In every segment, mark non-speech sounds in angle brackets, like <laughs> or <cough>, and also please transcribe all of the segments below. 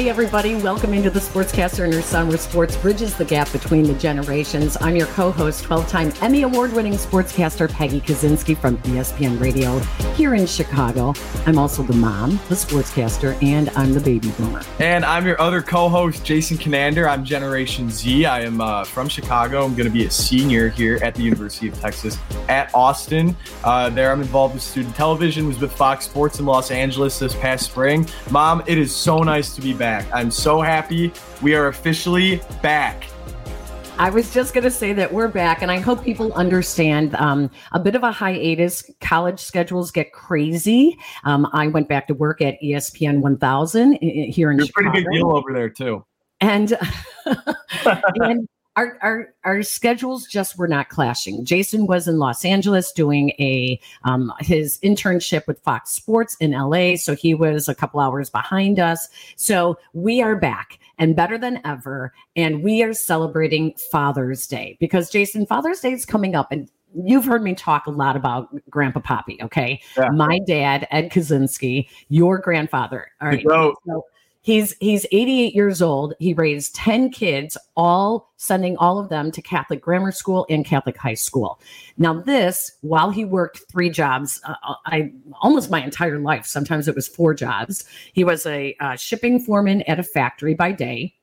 Hey, everybody, welcome into the Sportscaster and her son, where sports bridges the gap between the generations. I'm your co host, 12 time Emmy Award winning sportscaster Peggy Kusinski from ESPN Radio here in Chicago. I'm also the mom, the sportscaster, and I'm the baby boomer. And I'm your other co host, Jason Conander. I'm Generation Z. I am uh, from Chicago. I'm going to be a senior here at the University of Texas at Austin. Uh, there, I'm involved with student television, was with Fox Sports in Los Angeles this past spring. Mom, it is so nice to be back. I'm so happy we are officially back. I was just going to say that we're back, and I hope people understand um, a bit of a hiatus. College schedules get crazy. Um, I went back to work at ESPN 1000 here in You're Chicago. Pretty big deal over there too. And, <laughs> and our, our our schedules just were not clashing. Jason was in Los Angeles doing a um, his internship with Fox Sports in LA, so he was a couple hours behind us. So we are back and better than ever, and we are celebrating Father's Day because Jason, Father's Day is coming up, and you've heard me talk a lot about Grandpa Poppy. Okay, yeah. my dad Ed Kusinski, your grandfather. All right. So, He's he's 88 years old. He raised 10 kids, all sending all of them to Catholic grammar school and Catholic high school. Now, this while he worked three jobs, uh, uh I almost my entire life. Sometimes it was four jobs. He was a uh, shipping foreman at a factory by day.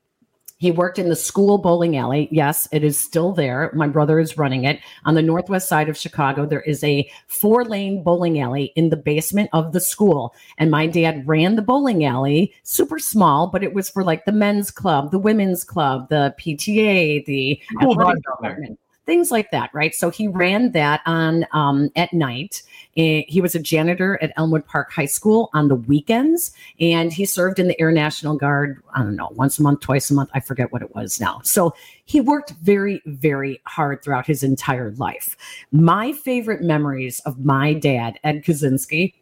He worked in the school bowling alley. Yes, it is still there. My brother is running it on the northwest side of Chicago. There is a four lane bowling alley in the basement of the school. And my dad ran the bowling alley, super small, but it was for like the men's club, the women's club, the PTA, the cool department things like that, right? So he ran that on um, at night. He was a janitor at Elmwood Park High School on the weekends, and he served in the Air National Guard. I don't know, once a month, twice a month. I forget what it was now. So he worked very, very hard throughout his entire life. My favorite memories of my dad, Ed Kusinski,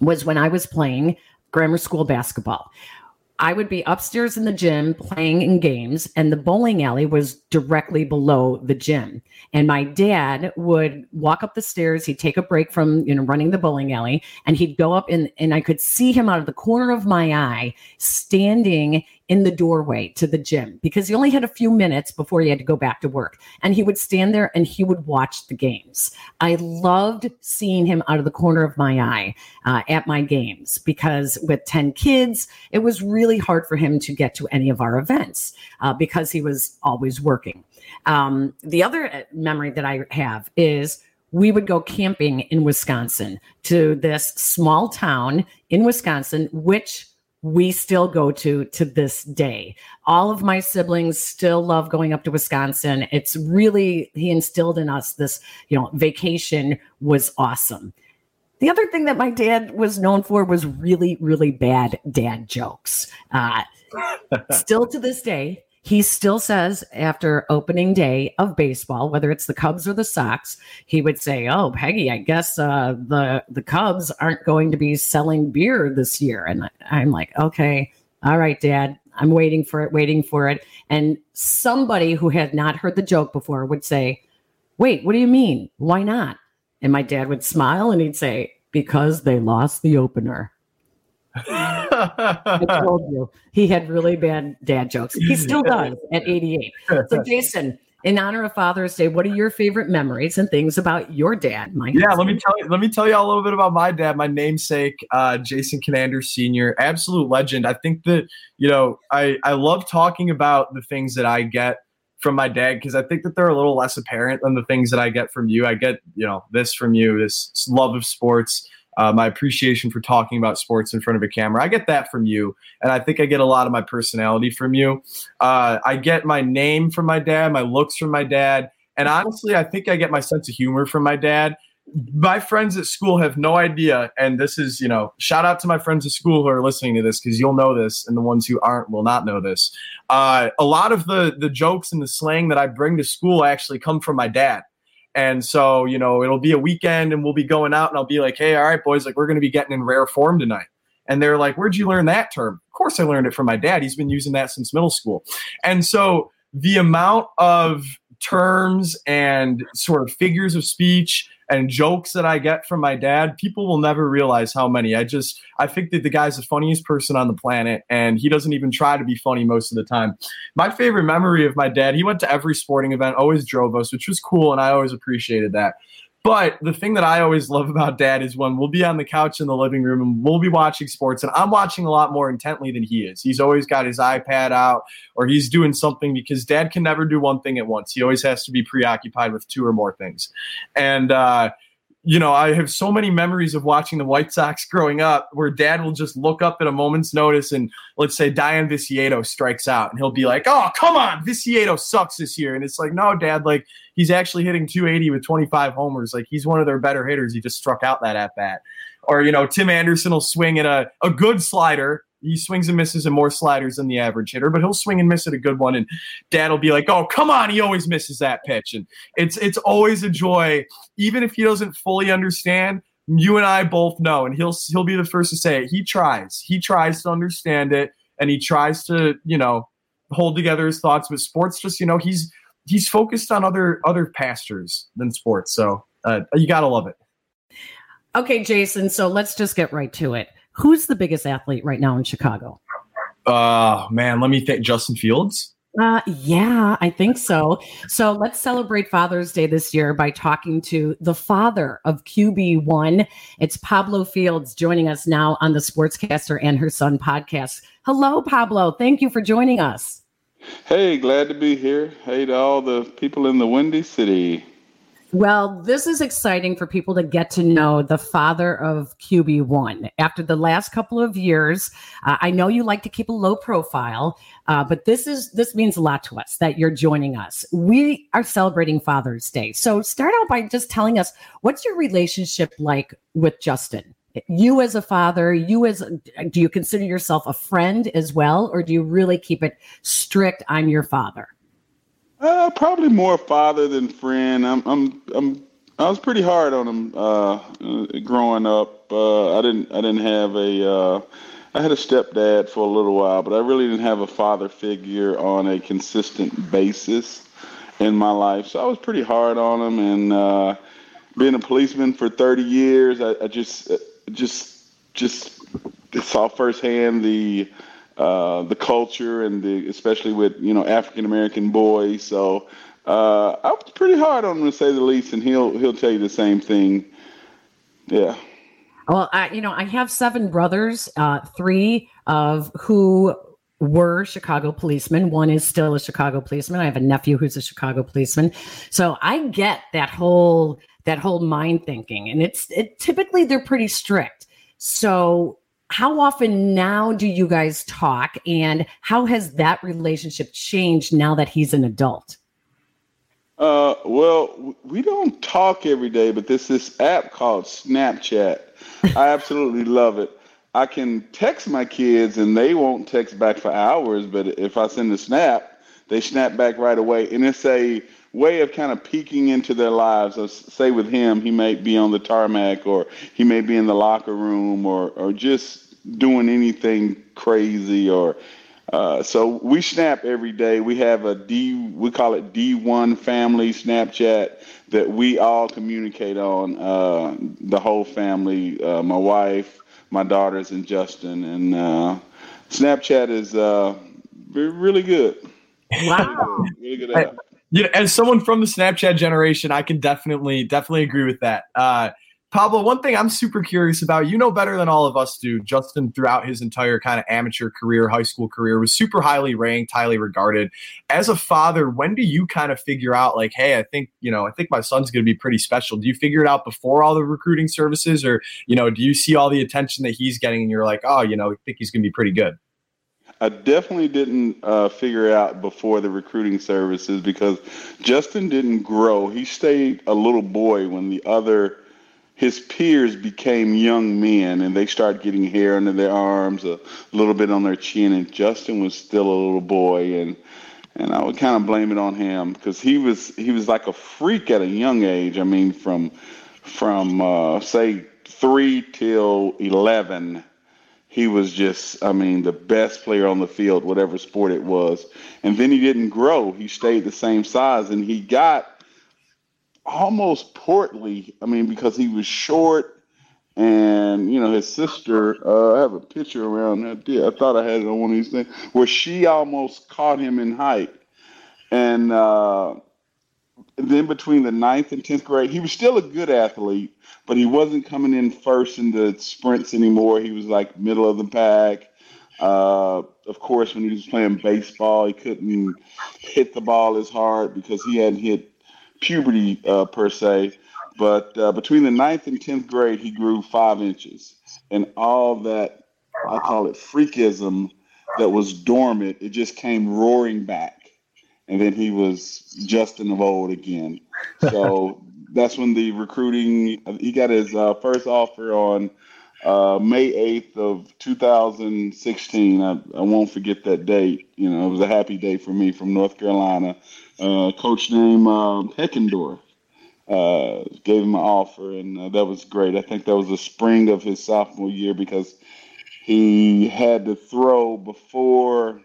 was when I was playing grammar school basketball. I would be upstairs in the gym playing in games, and the bowling alley was directly below the gym. And my dad would walk up the stairs. He'd take a break from you know running the bowling alley, and he'd go up and and I could see him out of the corner of my eye standing in the doorway to the gym because he only had a few minutes before he had to go back to work. And he would stand there and he would watch the games. I loved seeing him out of the corner of my eye uh, at my games because with 10 kids, it was really hard for him to get to any of our events uh, because he was always working. Um, the other uh, memory that I have is we would go camping in Wisconsin to this small town in Wisconsin, which we still go to to this day. All of my siblings still love going up to Wisconsin. It's really he instilled in us this, you know, vacation was awesome. The other thing that my dad was known for was really, really bad dad jokes. Uh, <laughs> still to this day, he still says after opening day of baseball, whether it's the Cubs or the Sox, he would say, "Oh, Peggy, I guess uh, the the Cubs aren't going to be selling beer this year." And I'm like, "Okay, all right, Dad, I'm waiting for it, waiting for it." And somebody who had not heard the joke before would say, "Wait, what do you mean? Why not?" And my dad would smile and he'd say, "Because they lost the opener." I <laughs> told you he had really bad dad jokes. He still does at 88. So, <laughs> Jason, in honor of Father's Day, what are your favorite memories and things about your dad? My yeah, let me tell you. Let me tell you a little bit about my dad, my namesake, uh, Jason Conander Senior, absolute legend. I think that you know, I I love talking about the things that I get from my dad because I think that they're a little less apparent than the things that I get from you. I get you know this from you, this love of sports uh, my appreciation for talking about sports in front of a camera. I get that from you, and I think I get a lot of my personality from you. Uh, I get my name from my dad, my looks from my dad, and honestly, I think I get my sense of humor from my dad. My friends at school have no idea, and this is, you know, shout out to my friends at school who are listening to this because you'll know this, and the ones who aren't will not know this. Uh, a lot of the the jokes and the slang that I bring to school actually come from my dad. And so, you know, it'll be a weekend and we'll be going out and I'll be like, hey, all right, boys, like we're going to be getting in rare form tonight. And they're like, where'd you learn that term? Of course, I learned it from my dad. He's been using that since middle school. And so the amount of terms and sort of figures of speech and jokes that I get from my dad, people will never realize how many. I just I think that the guy's the funniest person on the planet, and he doesn't even try to be funny most of the time. My favorite memory of my dad, he went to every sporting event, always drove us, which was cool, and I always appreciated that. But the thing that I always love about dad is when we'll be on the couch in the living room and we'll be watching sports, and I'm watching a lot more intently than he is. He's always got his iPad out or he's doing something because dad can never do one thing at once. He always has to be preoccupied with two or more things. And, uh, you know, I have so many memories of watching the White Sox growing up where dad will just look up at a moment's notice and let's say Dayan Viciedo strikes out and he'll be like, oh, come on, Viciedo sucks this year. And it's like, no, dad, like he's actually hitting 280 with 25 homers. Like he's one of their better hitters. He just struck out that at bat. Or, you know, Tim Anderson will swing at a, a good slider he swings and misses and more sliders than the average hitter, but he'll swing and miss at a good one. And dad will be like, Oh, come on, he always misses that pitch. And it's it's always a joy, even if he doesn't fully understand. You and I both know, and he'll he'll be the first to say it. He tries. He tries to understand it and he tries to, you know, hold together his thoughts. But sports just, you know, he's he's focused on other other pastures than sports. So uh, you gotta love it. Okay, Jason. So let's just get right to it. Who's the biggest athlete right now in Chicago? Uh man, let me think. Justin Fields. Uh, yeah, I think so. So let's celebrate Father's Day this year by talking to the father of QB1. It's Pablo Fields joining us now on the Sportscaster and Her Son podcast. Hello, Pablo. Thank you for joining us. Hey, glad to be here. Hey to all the people in the Windy City. Well, this is exciting for people to get to know the father of QB1. After the last couple of years, uh, I know you like to keep a low profile, uh, but this is this means a lot to us that you're joining us. We are celebrating Father's Day, so start out by just telling us what's your relationship like with Justin. You as a father, you as do you consider yourself a friend as well, or do you really keep it strict? I'm your father. Uh, probably more father than friend. I'm, I'm, I'm. I was pretty hard on him uh, growing up. Uh, I didn't, I didn't have a. Uh, I had a stepdad for a little while, but I really didn't have a father figure on a consistent basis in my life. So I was pretty hard on him, and uh, being a policeman for 30 years, I, I just, just, just saw firsthand the uh, the culture and the especially with you know African American boys. So uh, I was pretty hard on him to say the least, and he'll he'll tell you the same thing. Yeah. Well, I, you know, I have seven brothers, uh, three of who were Chicago policemen. One is still a Chicago policeman. I have a nephew who's a Chicago policeman. So I get that whole that whole mind thinking, and it's it typically they're pretty strict. So how often now do you guys talk and how has that relationship changed now that he's an adult? Uh, well we don't talk every day but there's this app called snapchat. I <laughs> absolutely love it. I can text my kids and they won't text back for hours but if i send a snap they snap back right away. And it's a way of kind of peeking into their lives. So say with him, he may be on the tarmac or he may be in the locker room or, or just doing anything crazy or uh, so we snap every day. We have a D, we call it D1 family Snapchat that we all communicate on. Uh, the whole family, uh, my wife, my daughters, and Justin. And uh, Snapchat is uh, really good. Wow, <laughs> really good. Really good you know, as someone from the Snapchat generation, I can definitely definitely agree with that. Pablo, one thing I'm super curious about, you know better than all of us do, Justin throughout his entire kind of amateur career, high school career, was super highly ranked, highly regarded. As a father, when do you kind of figure out like, hey, I think, you know, I think my son's gonna be pretty special. Do you figure it out before all the recruiting services or, you know, do you see all the attention that he's getting and you're like, oh, you know, I think he's gonna be pretty good? I definitely didn't uh, figure out before the recruiting services because Justin didn't grow. He stayed a little boy when the other his peers became young men and they started getting hair under their arms, a little bit on their chin, and Justin was still a little boy and and I would kind of blame it on him because he was he was like a freak at a young age. I mean, from from uh, say three till eleven, he was just I mean the best player on the field, whatever sport it was. And then he didn't grow; he stayed the same size, and he got almost portly. I mean, because he was short, and you know his sister. Uh, I have a picture around that. Yeah, I thought I had it on one of these things where she almost caught him in height, and. Uh, then between the ninth and tenth grade, he was still a good athlete, but he wasn't coming in first in the sprints anymore. He was like middle of the pack. Uh, of course, when he was playing baseball, he couldn't hit the ball as hard because he hadn't hit puberty uh, per se. But uh, between the ninth and tenth grade, he grew five inches, and all that I call it freakism that was dormant, it just came roaring back and then he was Justin of old again. So <laughs> that's when the recruiting he got his uh, first offer on uh, May 8th of 2016. I, I won't forget that date. You know, it was a happy day for me from North Carolina. Uh, coach named uh, Heckendorf uh, gave him an offer, and uh, that was great. I think that was the spring of his sophomore year because he had to throw before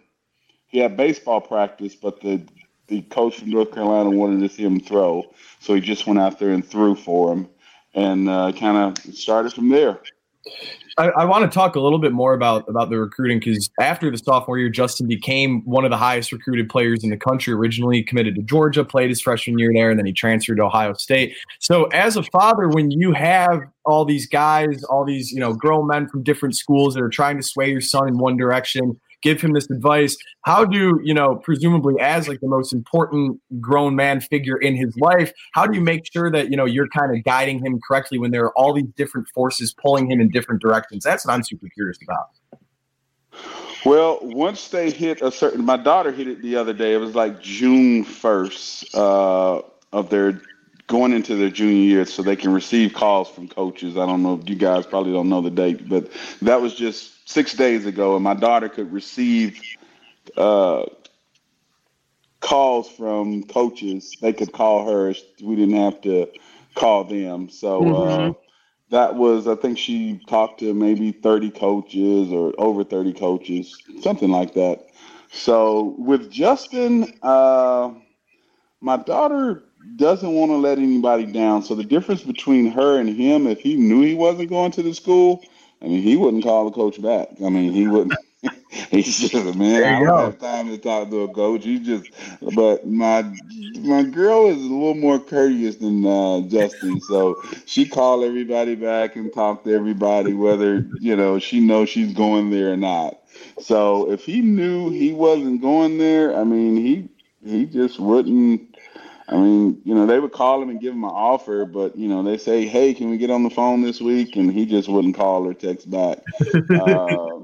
he had baseball practice, but the the coach from North Carolina wanted to see him throw, so he just went out there and threw for him, and uh, kind of started from there. I, I want to talk a little bit more about about the recruiting because after the sophomore year, Justin became one of the highest recruited players in the country. Originally committed to Georgia, played his freshman year there, and then he transferred to Ohio State. So, as a father, when you have all these guys, all these you know grown men from different schools that are trying to sway your son in one direction, give him this advice how do you know presumably as like the most important grown man figure in his life how do you make sure that you know you're kind of guiding him correctly when there are all these different forces pulling him in different directions that's what i'm super curious about well, once they hit a certain, my daughter hit it the other day. It was like June first uh, of their going into their junior year, so they can receive calls from coaches. I don't know if you guys probably don't know the date, but that was just six days ago, and my daughter could receive uh, calls from coaches. They could call her. We didn't have to call them. So uh, mm-hmm. uh, that was, I think she talked to maybe 30 coaches or over 30 coaches, something like that. So with Justin, uh, my daughter doesn't want to let anybody down. So the difference between her and him, if he knew he wasn't going to the school, I mean, he wouldn't call the coach back. I mean, he wouldn't. <laughs> he just a man. I don't have time to talk to a coach. He just, but my my girl is a little more courteous than uh, Justin, so she called everybody back and talked to everybody, whether you know she knows she's going there or not. So if he knew he wasn't going there, I mean, he he just wouldn't I mean, you know, they would call him and give him an offer, but you know, they say, "Hey, can we get on the phone this week?" And he just wouldn't call or text back. uh,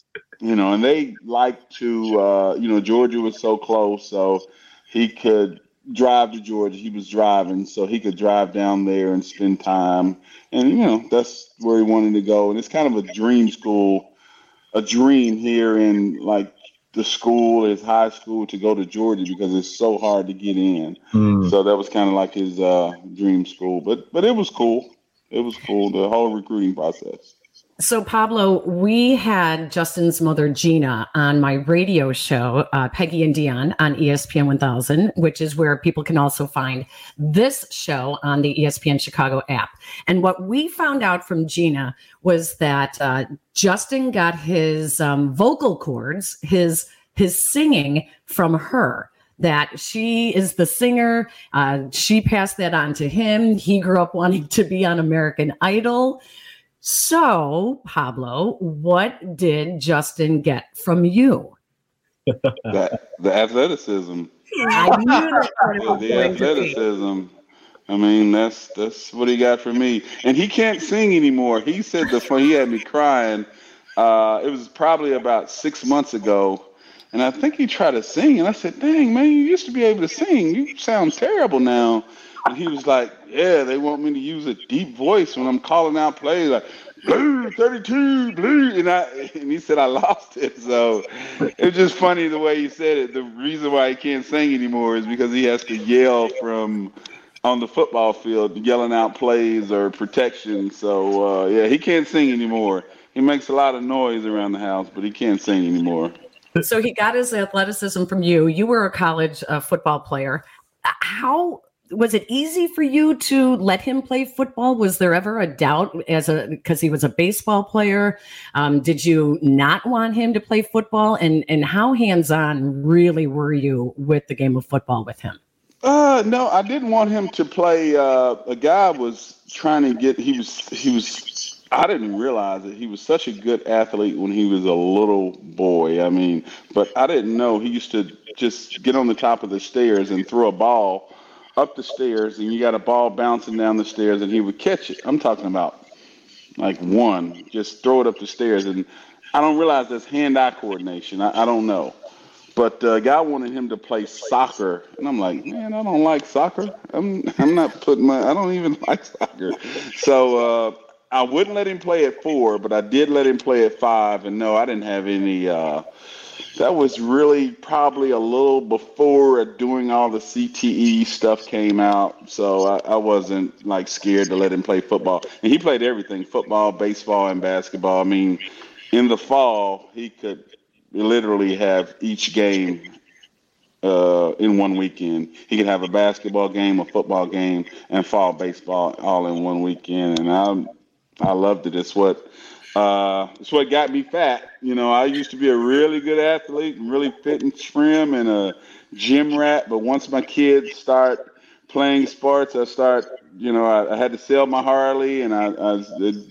<laughs> you know, and they like to, uh, you know, Georgia was so close, so he could drive to Georgia. He was driving, so he could drive down there and spend time. And you know, that's where he wanted to go. And it's kind of a dream school, a dream here in like the school, his high school, to go to Georgia because it's so hard to get in. Mm. So that was kind of like his uh, dream school. But but it was cool. It was cool. The whole recruiting process. So, Pablo, we had Justin's mother, Gina, on my radio show, uh, Peggy and Dion, on ESPN 1000, which is where people can also find this show on the ESPN Chicago app. And what we found out from Gina was that uh, Justin got his um, vocal cords, his his singing from her that she is the singer. Uh, she passed that on to him. He grew up wanting to be on American Idol. So, Pablo, what did Justin get from you? the, the athleticism. I knew that the athleticism. I mean, that's that's what he got from me. And he can't sing anymore. He said the he had me crying. Uh, it was probably about six months ago, and I think he tried to sing, and I said, "Dang man, you used to be able to sing. You sound terrible now." And he was like, Yeah, they want me to use a deep voice when I'm calling out plays, like blue 32, blue. And I and he said I lost it. So it's just funny the way he said it. The reason why he can't sing anymore is because he has to yell from on the football field, yelling out plays or protection. So uh, yeah, he can't sing anymore. He makes a lot of noise around the house, but he can't sing anymore. So he got his athleticism from you. You were a college uh, football player. How was it easy for you to let him play football? Was there ever a doubt as a because he was a baseball player? Um, did you not want him to play football? And and how hands on really were you with the game of football with him? Uh, no, I didn't want him to play. Uh, a guy was trying to get. He was. He was. I didn't realize it. He was such a good athlete when he was a little boy. I mean, but I didn't know he used to just get on the top of the stairs and throw a ball up the stairs, and you got a ball bouncing down the stairs, and he would catch it. I'm talking about like one, just throw it up the stairs, and I don't realize that's hand-eye coordination. I, I don't know. But uh, guy wanted him to play soccer, and I'm like, man, I don't like soccer. I'm I'm not putting my I don't even <laughs> like soccer. So uh, I wouldn't let him play at four, but I did let him play at five. And no, I didn't have any. Uh, that was really probably a little before doing all the CTE stuff came out. So I, I wasn't like scared to let him play football. And he played everything: football, baseball, and basketball. I mean, in the fall, he could literally have each game uh, in one weekend. He could have a basketball game, a football game, and fall baseball all in one weekend. And I, I loved it. It's what, uh, it's what got me fat. You know, I used to be a really good athlete and really fit and trim and a gym rat. But once my kids start playing sports, I start, you know, I, I had to sell my Harley and I, I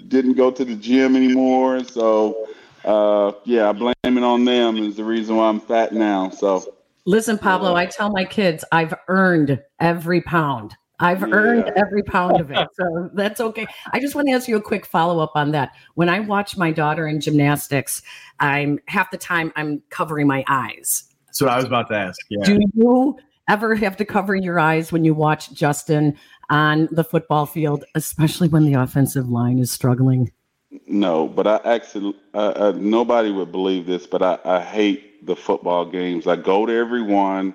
didn't go to the gym anymore. So uh, yeah, I blame it on them is the reason why I'm fat now. So listen, Pablo, I tell my kids I've earned every pound. I've yeah. earned every pound of it. <laughs> So that's okay. I just want to ask you a quick follow up on that. When I watch my daughter in gymnastics, I'm half the time I'm covering my eyes. That's what I was about to ask. Yeah. Do you ever have to cover your eyes when you watch Justin on the football field, especially when the offensive line is struggling? No, but I actually, uh, uh, nobody would believe this, but I, I hate the football games. I go to every one,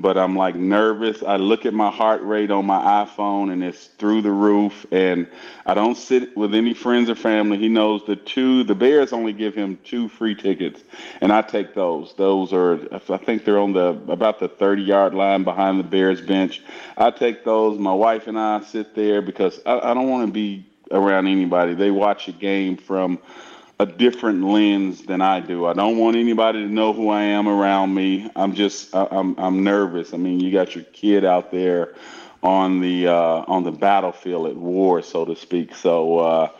but I'm like nervous. I look at my heart rate on my iPhone and it's through the roof. And I don't sit with any friends or family. He knows the two, the Bears only give him two free tickets, and I take those. Those are, I think they're on the about the 30 yard line behind the Bears bench. I take those. My wife and I sit there because I, I don't want to be around anybody. They watch a game from a different lens than I do. I don't want anybody to know who I am around me. I'm just I'm I'm nervous. I mean, you got your kid out there on the uh, on the battlefield at war, so to speak. So uh,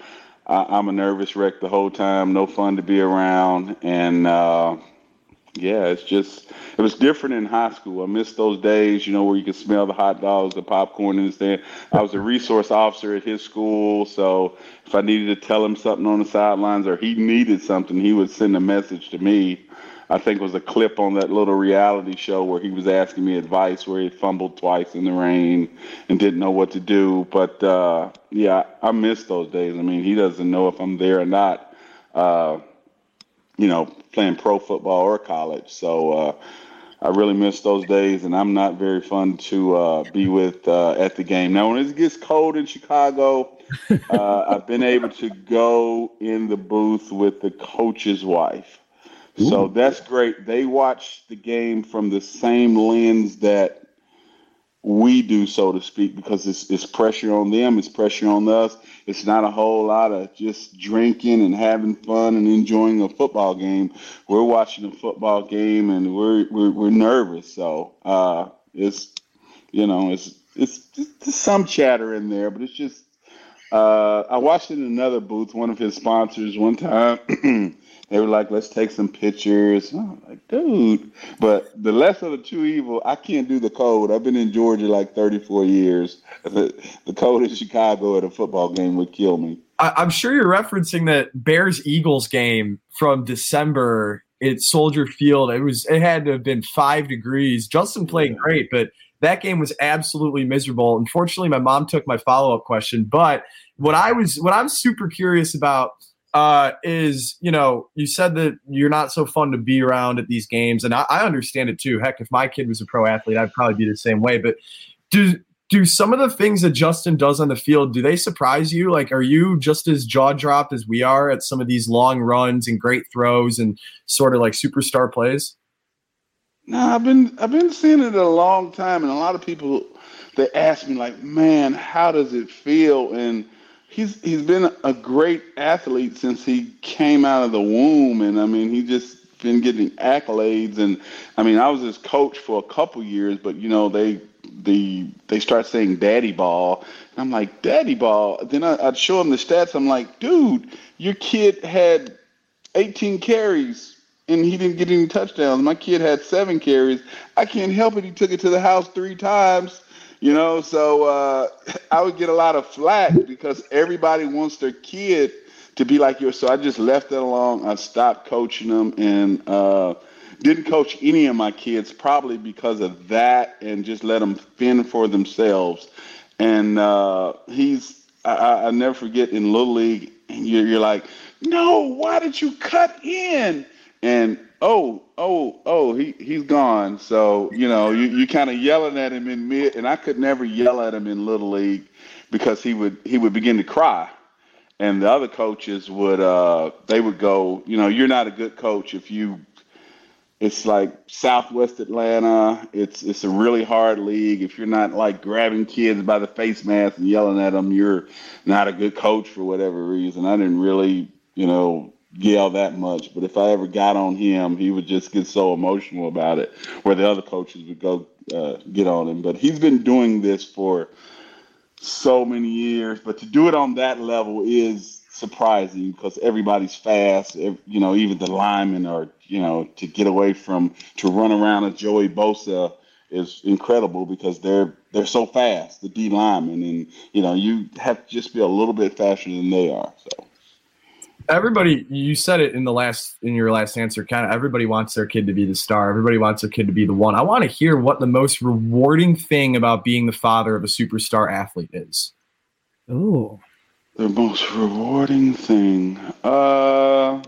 I, am a nervous wreck the whole time. No fun to be around, and uh, yeah, it's just it was different in high school. I missed those days, you know, where you could smell the hot dogs, the popcorn the stand. I was a resource officer at his school, so if I needed to tell him something on the sidelines or he needed something, he would send a message to me. I think it was a clip on that little reality show where he was asking me advice where he fumbled twice in the rain and didn't know what to do. But uh, yeah, I miss those days. I mean, he doesn't know if I'm there or not. Uh, you know, playing pro football or college. So uh, I really miss those days, and I'm not very fun to uh, be with uh, at the game. Now, when it gets cold in Chicago, <laughs> uh, I've been able to go in the booth with the coach's wife. So that's great. They watch the game from the same lens that we do, so to speak, because it's, it's pressure on them, it's pressure on us. It's not a whole lot of just drinking and having fun and enjoying a football game. We're watching a football game and we're we're, we're nervous. So uh, it's you know it's it's just some chatter in there, but it's just uh, I watched in another booth, one of his sponsors, one time. <clears throat> They were like, let's take some pictures. I'm like, dude. But the less of the two evil, I can't do the code. I've been in Georgia like 34 years. The, the code in Chicago at a football game would kill me. I, am sure you're referencing that Bears Eagles game from December at Soldier Field. It was it had to have been five degrees. Justin played yeah. great, but that game was absolutely miserable. Unfortunately, my mom took my follow up question. But what I was what I'm super curious about uh, is you know you said that you're not so fun to be around at these games, and I, I understand it too. Heck, if my kid was a pro athlete, I'd probably be the same way. But do do some of the things that Justin does on the field do they surprise you? Like, are you just as jaw dropped as we are at some of these long runs and great throws and sort of like superstar plays? No, I've been I've been seeing it a long time, and a lot of people they ask me like, man, how does it feel? And he's he's been a great athlete since he came out of the womb, and I mean, he just been getting accolades. And I mean, I was his coach for a couple years, but you know, they the they start saying daddy ball. And I'm like, daddy ball. Then I, would show him the stats. I'm like, dude, your kid had 18 carries and he didn't get any touchdowns. My kid had seven carries. I can't help it. He took it to the house three times. You know, so uh, <laughs> I would get a lot of flack because everybody wants their kid to be like yours. So I just left that alone. I stopped coaching them and uh, didn't coach any of my kids, probably because of that, and just let them fend for themselves. And uh, he's, I, I never forget in Little League, you're, you're like, no, why did you cut in? And oh, oh, oh, he he's gone. So you know, you you kind of yelling at him in mid, and I could never yell at him in little league because he would he would begin to cry, and the other coaches would uh they would go, you know, you're not a good coach if you. It's like Southwest Atlanta. It's it's a really hard league. If you're not like grabbing kids by the face mask and yelling at them, you're not a good coach for whatever reason. I didn't really, you know, yell that much. But if I ever got on him, he would just get so emotional about it, where the other coaches would go uh, get on him. But he's been doing this for so many years. But to do it on that level is surprising because everybody's fast. You know, even the linemen are, you know, to get away from to run around a Joey Bosa is incredible because they're they're so fast, the D linemen, and you know you have to just be a little bit faster than they are. So everybody you said it in the last in your last answer kind of everybody wants their kid to be the star. Everybody wants their kid to be the one. I want to hear what the most rewarding thing about being the father of a superstar athlete is. Oh the most rewarding thing uh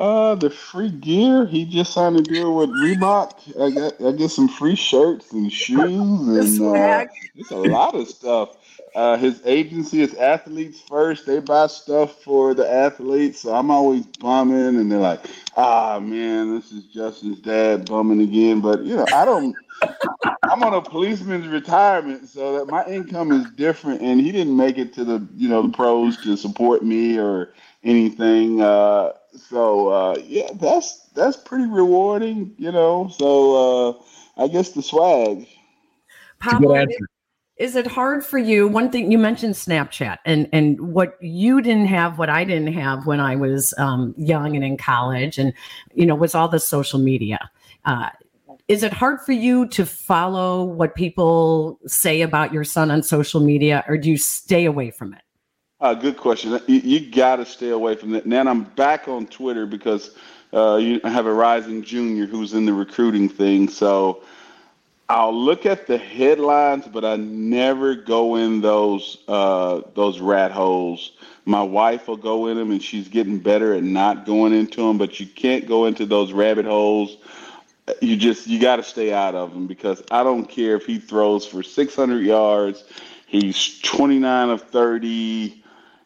uh the free gear he just signed a deal with reebok i got i get some free shirts and shoes <laughs> and uh, it's a lot of stuff uh, his agency is athletes first. They buy stuff for the athletes. So I'm always bumming, and they're like, "Ah, man, this is Justin's dad bumming again." But you know, I don't. I'm on a policeman's retirement, so that my income is different, and he didn't make it to the you know the pros to support me or anything. Uh, so uh, yeah, that's that's pretty rewarding, you know. So uh, I guess the swag. Pablo, is it hard for you one thing you mentioned snapchat and and what you didn't have what i didn't have when i was um, young and in college and you know was all the social media uh, is it hard for you to follow what people say about your son on social media or do you stay away from it uh, good question you, you got to stay away from that. now i'm back on twitter because uh, you have a rising junior who's in the recruiting thing so I'll look at the headlines, but I never go in those uh, those rat holes. My wife will go in them, and she's getting better at not going into them. But you can't go into those rabbit holes. You just you got to stay out of them because I don't care if he throws for 600 yards, he's 29 of 30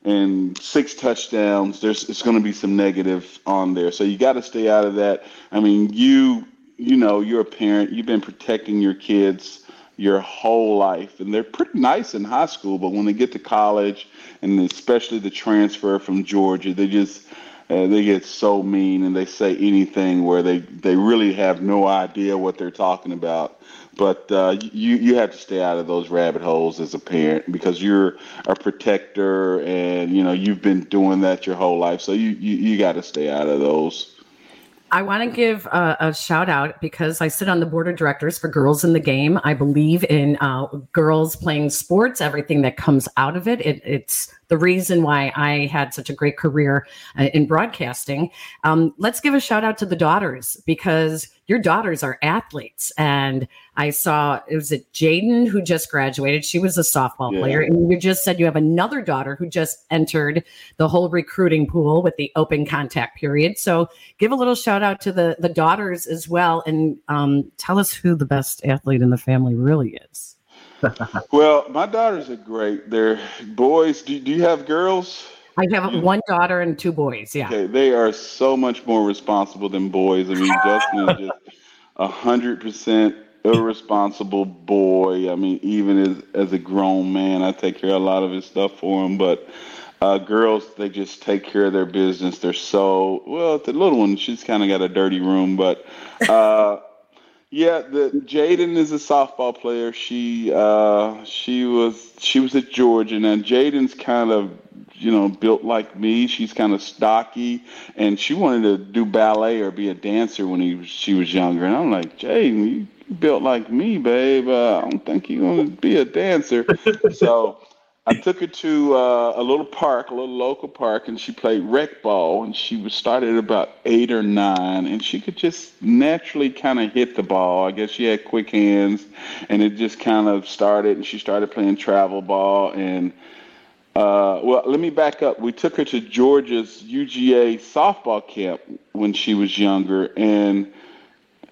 and six touchdowns. There's it's going to be some negative on there, so you got to stay out of that. I mean, you you know, you're a parent, you've been protecting your kids your whole life, and they're pretty nice in high school, but when they get to college, and especially the transfer from Georgia, they just uh, they get so mean and they say anything where they they really have no idea what they're talking about. But uh, you you have to stay out of those rabbit holes as a parent because you're a protector, and you know you've been doing that your whole life, so you you, you got to stay out of those. I want to give a, a, shout out because I sit on the board of directors for Girls in the Game. I believe in uh, girls playing sports, everything that comes out of it. it it's the reason why I had such a great career uh, in broadcasting. Um, let's give a shout out to the daughters because your daughters are athletes. And I saw it was it Jaden who just graduated. She was a softball yeah. player. And you just said you have another daughter who just entered the whole recruiting pool with the open contact period. So give a little shout out to the, the daughters as well. And um, tell us who the best athlete in the family really is well, my daughters are great. They're boys. Do, do you have girls? I have one daughter and two boys. Yeah. Okay, they are so much more responsible than boys. I mean, Justin is just a hundred percent irresponsible boy. I mean, even as as a grown man, I take care of a lot of his stuff for him. But uh, girls, they just take care of their business. They're so well. The little one, she's kind of got a dirty room, but uh, yeah, the Jaden is a softball player. She uh, she was she was at Georgia, and Jaden's kind of you know built like me. She's kind of stocky, and she wanted to do ballet or be a dancer when he she was younger. And I'm like, Jaden, you built like me, babe. Uh, I don't think you're gonna be a dancer. <laughs> so I took her to uh, a little park, a little local park, and she played rec ball. And she was started at about eight or nine, and she could just naturally kind of hit the ball. I guess she had quick hands, and it just kind of started. And she started playing travel ball. And uh, well, let me back up. We took her to Georgia's UGA softball camp when she was younger, and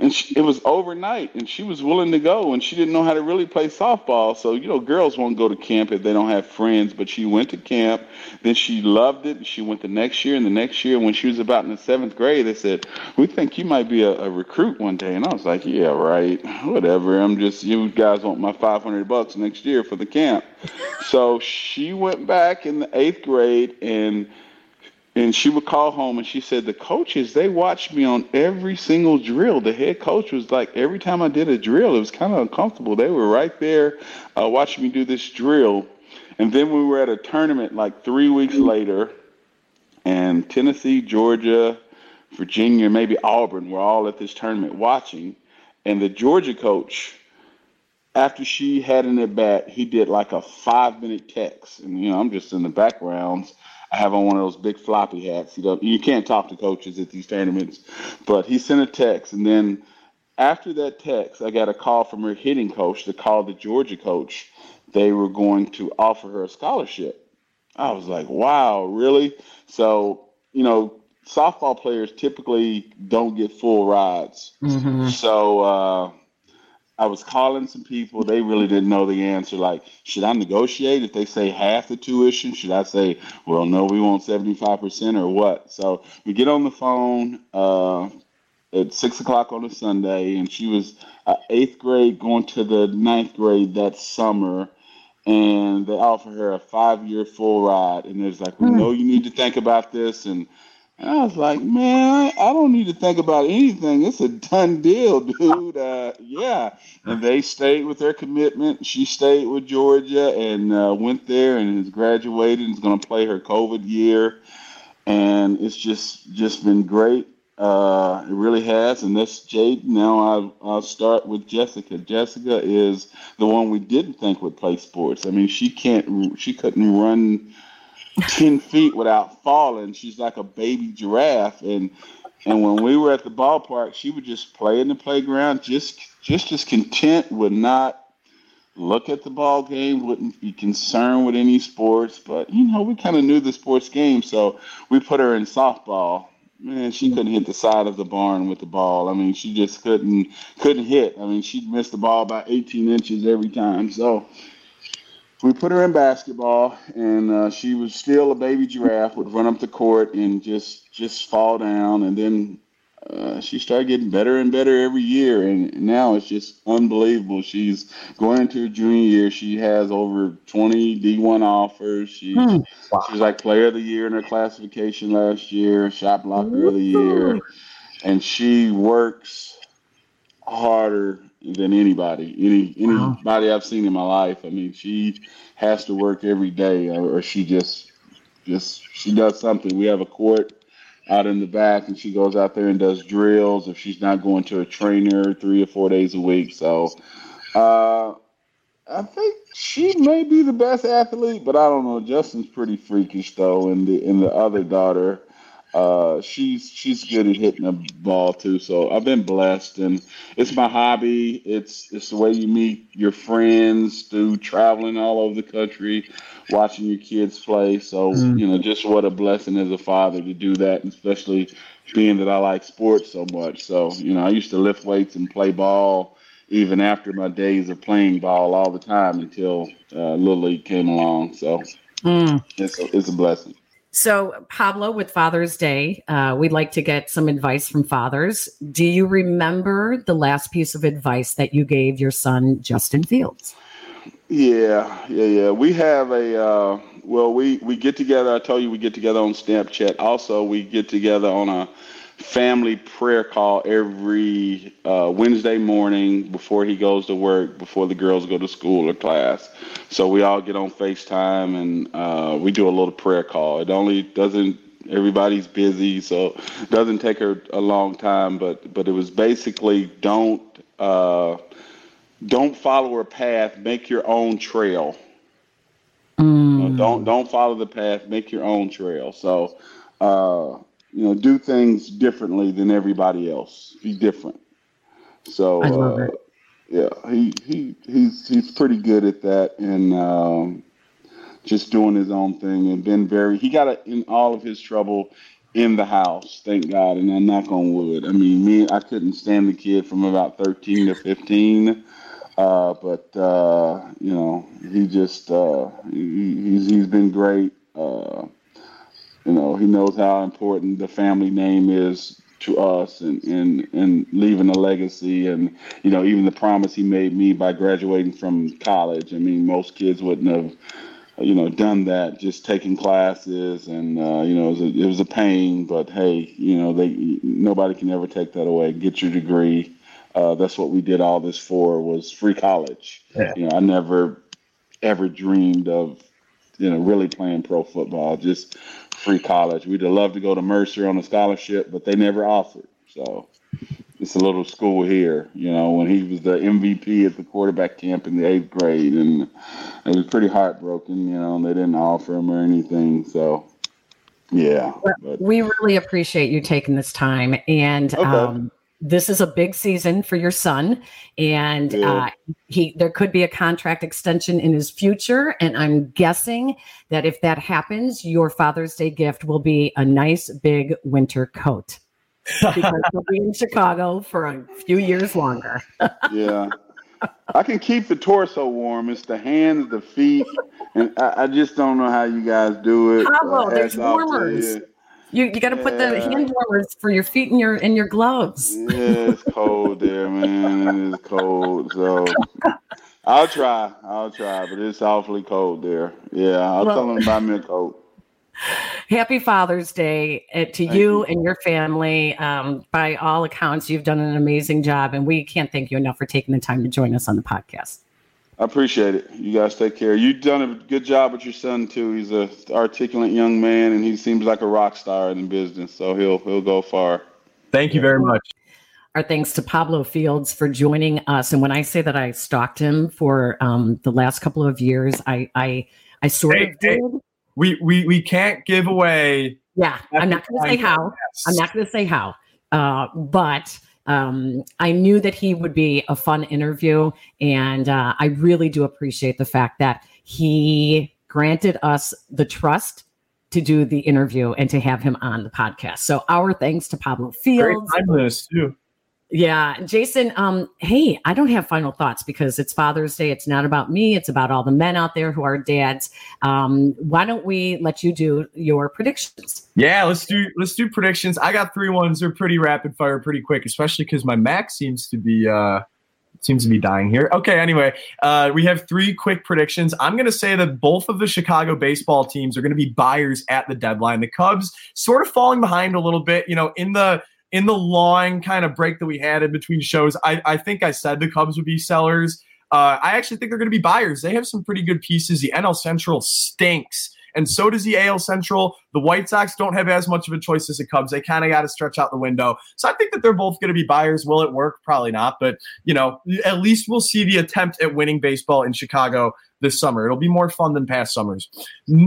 and she, it was overnight and she was willing to go and she didn't know how to really play softball. So you know girls won't go to camp if they don't have friends but she went to camp. Then she loved it and she went the next year and the next year when she was about in the seventh grade they said we think you might be a, a recruit one day. And i was like yeah right. Whatever. I'm just you guys want my 500 bucks next year for the camp. So she went back in the eighth grade and and she would call home and she said the coaches they watched me on every single drill. The head coach was like every time i did a drill it was kind of uncomfortable. They were right there uh, watching me do this drill. And then we were at a tournament like three weeks later and tennessee georgia virginia maybe auburn were all at this tournament watching. And the georgia coach after she had an at bat he did like a five minute text. And you know i'm just in the backgrounds I have on one of those big floppy hats. You know, you can't talk to coaches at these tournaments, but he sent a text, and then after that text, I got a call from her hitting coach to call the Georgia coach. They were going to offer her a scholarship. I was like, wow, really? So, you know, softball players typically don't get full rides. Mm-hmm. So, uh, I was calling some people. They really didn't know the answer. Like, should I negotiate if they say half the tuition? Should I say, well, no, we want 75% or what? So we get on the phone uh, at 6 o'clock on a Sunday, and she was uh, eighth grade going to the ninth grade that summer. And they offer her a five year full ride. And it's like, we hmm. know you need to think about this. And and I was like, man, I don't need to think about anything. It's a done deal, <laughs> dude. Uh, yeah. And they stayed with their commitment. She stayed with Georgia and uh, went there and has graduated and is going to play her COVID year. And it's just just been great. Uh, it really has. And that's Jade. Now I'll, I'll start with Jessica. Jessica is the one we didn't think would play sports. I mean, she can't. She couldn't run 10 feet without falling. She's like a baby giraffe. And and when we were at the ballpark, she would just play in the playground, just just as content, would not look at the ball game, wouldn't be concerned with any sports. But you know, we kind of knew the sports game, so we put her in softball. Man, she couldn't hit the side of the barn with the ball. I mean, she just couldn't couldn't hit. I mean, she'd miss the ball by 18 inches every time. So we put her in basketball, and uh, she was still a baby giraffe. Would run up the court and just just fall down, and then uh, she started getting better and better every year. And now it's just unbelievable. She's going into her junior year. She has over 20 D1 offers. She hmm. wow. she was like player of the year in her classification last year, shot blocker of the year, and she works harder than anybody. Any anybody I've seen in my life. I mean, she has to work every day, or, or she just just she does something. We have a court out in the back, and she goes out there and does drills. If she's not going to a trainer three or four days a week, so. Uh, I think she may be the best athlete, but I don't know. Justin's pretty freakish though, and the and the other daughter, uh, she's she's good at hitting the ball too. So I've been blessed, and it's my hobby. It's it's the way you meet your friends through traveling all over the country, watching your kids play. So mm. you know, just what a blessing as a father to do that, especially being that I like sports so much. So you know, I used to lift weights and play ball even after my days of playing ball all the time until uh, Little League came along. So mm. it's a, it's a blessing. So, Pablo, with Father's Day, uh, we'd like to get some advice from fathers. Do you remember the last piece of advice that you gave your son, Justin Fields? Yeah, yeah, yeah. We have a uh, well, we we get together. I told you we get together on Snapchat. Also, we get together on a family prayer call every uh, Wednesday morning before he goes to work, before the girls go to school or class. So we all get on FaceTime and uh, we do a little prayer call. It only doesn't. Everybody's busy, so it doesn't take her a long time. But but it was basically don't uh, don't follow her path. Make your own trail. Mm. don't don't follow the path. Make your own trail. So. Uh, you know, do things differently than everybody else. Be different. So, I love uh, it. yeah, he, he he's he's pretty good at that, and um, just doing his own thing, and been very. He got a, in all of his trouble in the house, thank God, and I knock on wood. I mean, me, I couldn't stand the kid from about thirteen to fifteen. Uh, but uh, you know, he just uh, he, he's he's been great. You know, he knows how important the family name is to us and, and, and leaving a legacy and, you know, even the promise he made me by graduating from college. I mean, most kids wouldn't have, you know, done that, just taking classes and, uh, you know, it was, a, it was a pain, but hey, you know, they, nobody can ever take that away. Get your degree. Uh, that's what we did all this for was free college. Yeah. You know, I never ever dreamed of, you know, really playing pro football, just free college. We'd have loved to go to Mercer on a scholarship, but they never offered. So it's a little school here, you know, when he was the MVP at the quarterback camp in the eighth grade. And it was pretty heartbroken, you know, and they didn't offer him or anything. So, yeah. We really appreciate you taking this time. And Okay. um, this is a big season for your son. And Yeah. uh, he there could be a contract extension in his future. And I'm guessing that if that happens, your Father's Day gift will be a nice big winter coat. because he'll be in Chicago for a few years longer. <laughs> yeah. I can keep the torso warm. It's the hands, the feet, and I, I just don't know how you guys do it. Pablo, Uh, there's hats off to warmers. You. You got to put the hand warmers for your feet and your and your gloves. Yeah, it's cold there, man. It's cold. So I'll try. I'll try, but it's awfully cold there. Yeah, I'll Well- tell them to buy me a coat. Happy Father's Day uh, to you, you. and your family. Um, by all accounts, you've done an amazing job, and we can't thank you enough for taking the time to join us on the podcast. I appreciate it. You guys take care. You've done a good job with your son too. He's a articulate young man, and he seems like a rock star in the business. So he'll he'll go far. Thank you very much. Our thanks to Pablo Fields for joining us. And when I say that I stalked him for um, the last couple of years, I I, I sort Hey, of did. hey. We we we can't give away. Yeah, I'm not going to say how. I'm not going to say how, uh, but um, I knew that he would be a fun interview, and uh, I really do appreciate the fact that he granted us the trust to do the interview and to have him on the podcast. So our thanks to Pablo Great Fields. timeliness too. Yeah, Jason. Um, hey, I don't have final thoughts because it's Father's Day. It's not about me. It's about all the men out there who are dads. Um, why don't we let you do your predictions? Yeah, let's do let's do predictions. I got three ones. They're pretty rapid fire, pretty quick, especially because my Mac seems to be uh seems to be dying here. Okay, anyway, uh, we have three quick predictions. I'm going to say that both of the Chicago baseball teams are going to be buyers at the deadline. The Cubs sort of falling behind a little bit, you know, in the in the long kind of break that we had in between shows. I, I think I said the Cubs would be sellers. Uh, I actually think they're going to be buyers. They have some pretty good pieces. The NL Central stinks, and so does the AL Central. The White Sox don't have as much of a choice as the Cubs. They kind of got to stretch out the window. So I think that they're both going to be buyers. Will it work? Probably not. But you know, at least we'll see the attempt at winning baseball in Chicago this summer. It'll be more fun than past summers.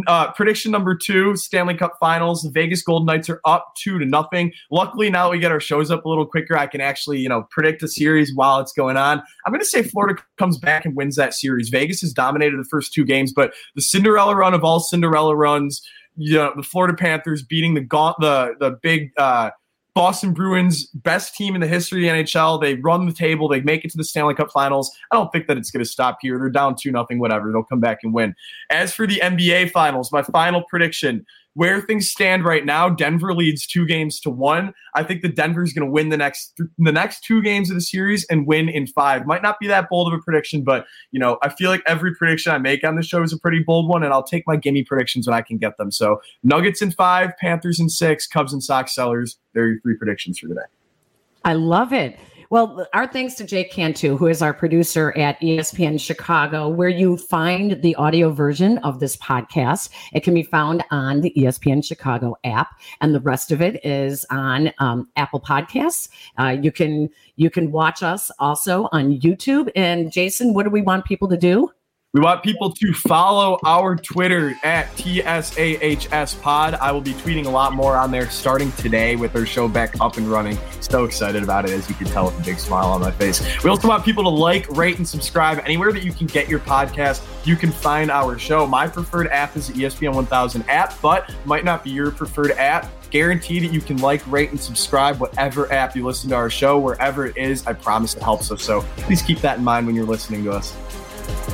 Uh, prediction number two: Stanley Cup Finals. The Vegas Golden Knights are up two to nothing. Luckily, now that we get our shows up a little quicker, I can actually you know predict a series while it's going on. I'm going to say Florida comes back and wins that series. Vegas has dominated the first two games, but the Cinderella run of all Cinderella runs. You know, the Florida Panthers beating the gaunt, the the big uh, Boston Bruins, best team in the history of the NHL. They run the table. They make it to the Stanley Cup Finals. I don't think that it's going to stop here. They're down two nothing. Whatever. They'll come back and win. As for the NBA Finals, my final prediction: where things stand right now, Denver leads two games to one. I think that Denver's going to win the next the next two games of the series and win in five. Might not be that bold of a prediction, but you know, I feel like every prediction I make on the show is a pretty bold one, and I'll take my gimme predictions when I can get them. So Nuggets in five, Panthers in six, Cubs and Sox sellers. There are your three predictions for today. I love it. Well, our thanks to Jake Cantu, who is our producer at ESPN Chicago, where you find the audio version of this podcast. It can be found on the ESPN Chicago app, and the rest of it is on um, Apple Podcasts. Uh, you can you can watch us also on YouTube. And Jason, what do we want people to do? We want people to follow our Twitter at TSAHS Pod. I will be tweeting a lot more on there starting today with our show back up and running. So excited about it, as you can tell with a big smile on my face. We also want people to like, rate, and subscribe anywhere that you can get your podcast. You can find our show. My preferred app is the ESPN 1000 app, but might not be your preferred app guarantee that you can like, rate, and subscribe whatever app you listen to our show, wherever it is. I promise it helps us. So please keep that in mind when you're listening to us.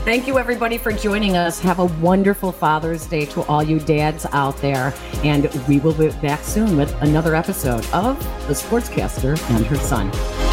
Thank you, everybody, for joining us. Have a wonderful Father's Day to all you dads out there. And we will be back soon with another episode of The Sportscaster and Her Son.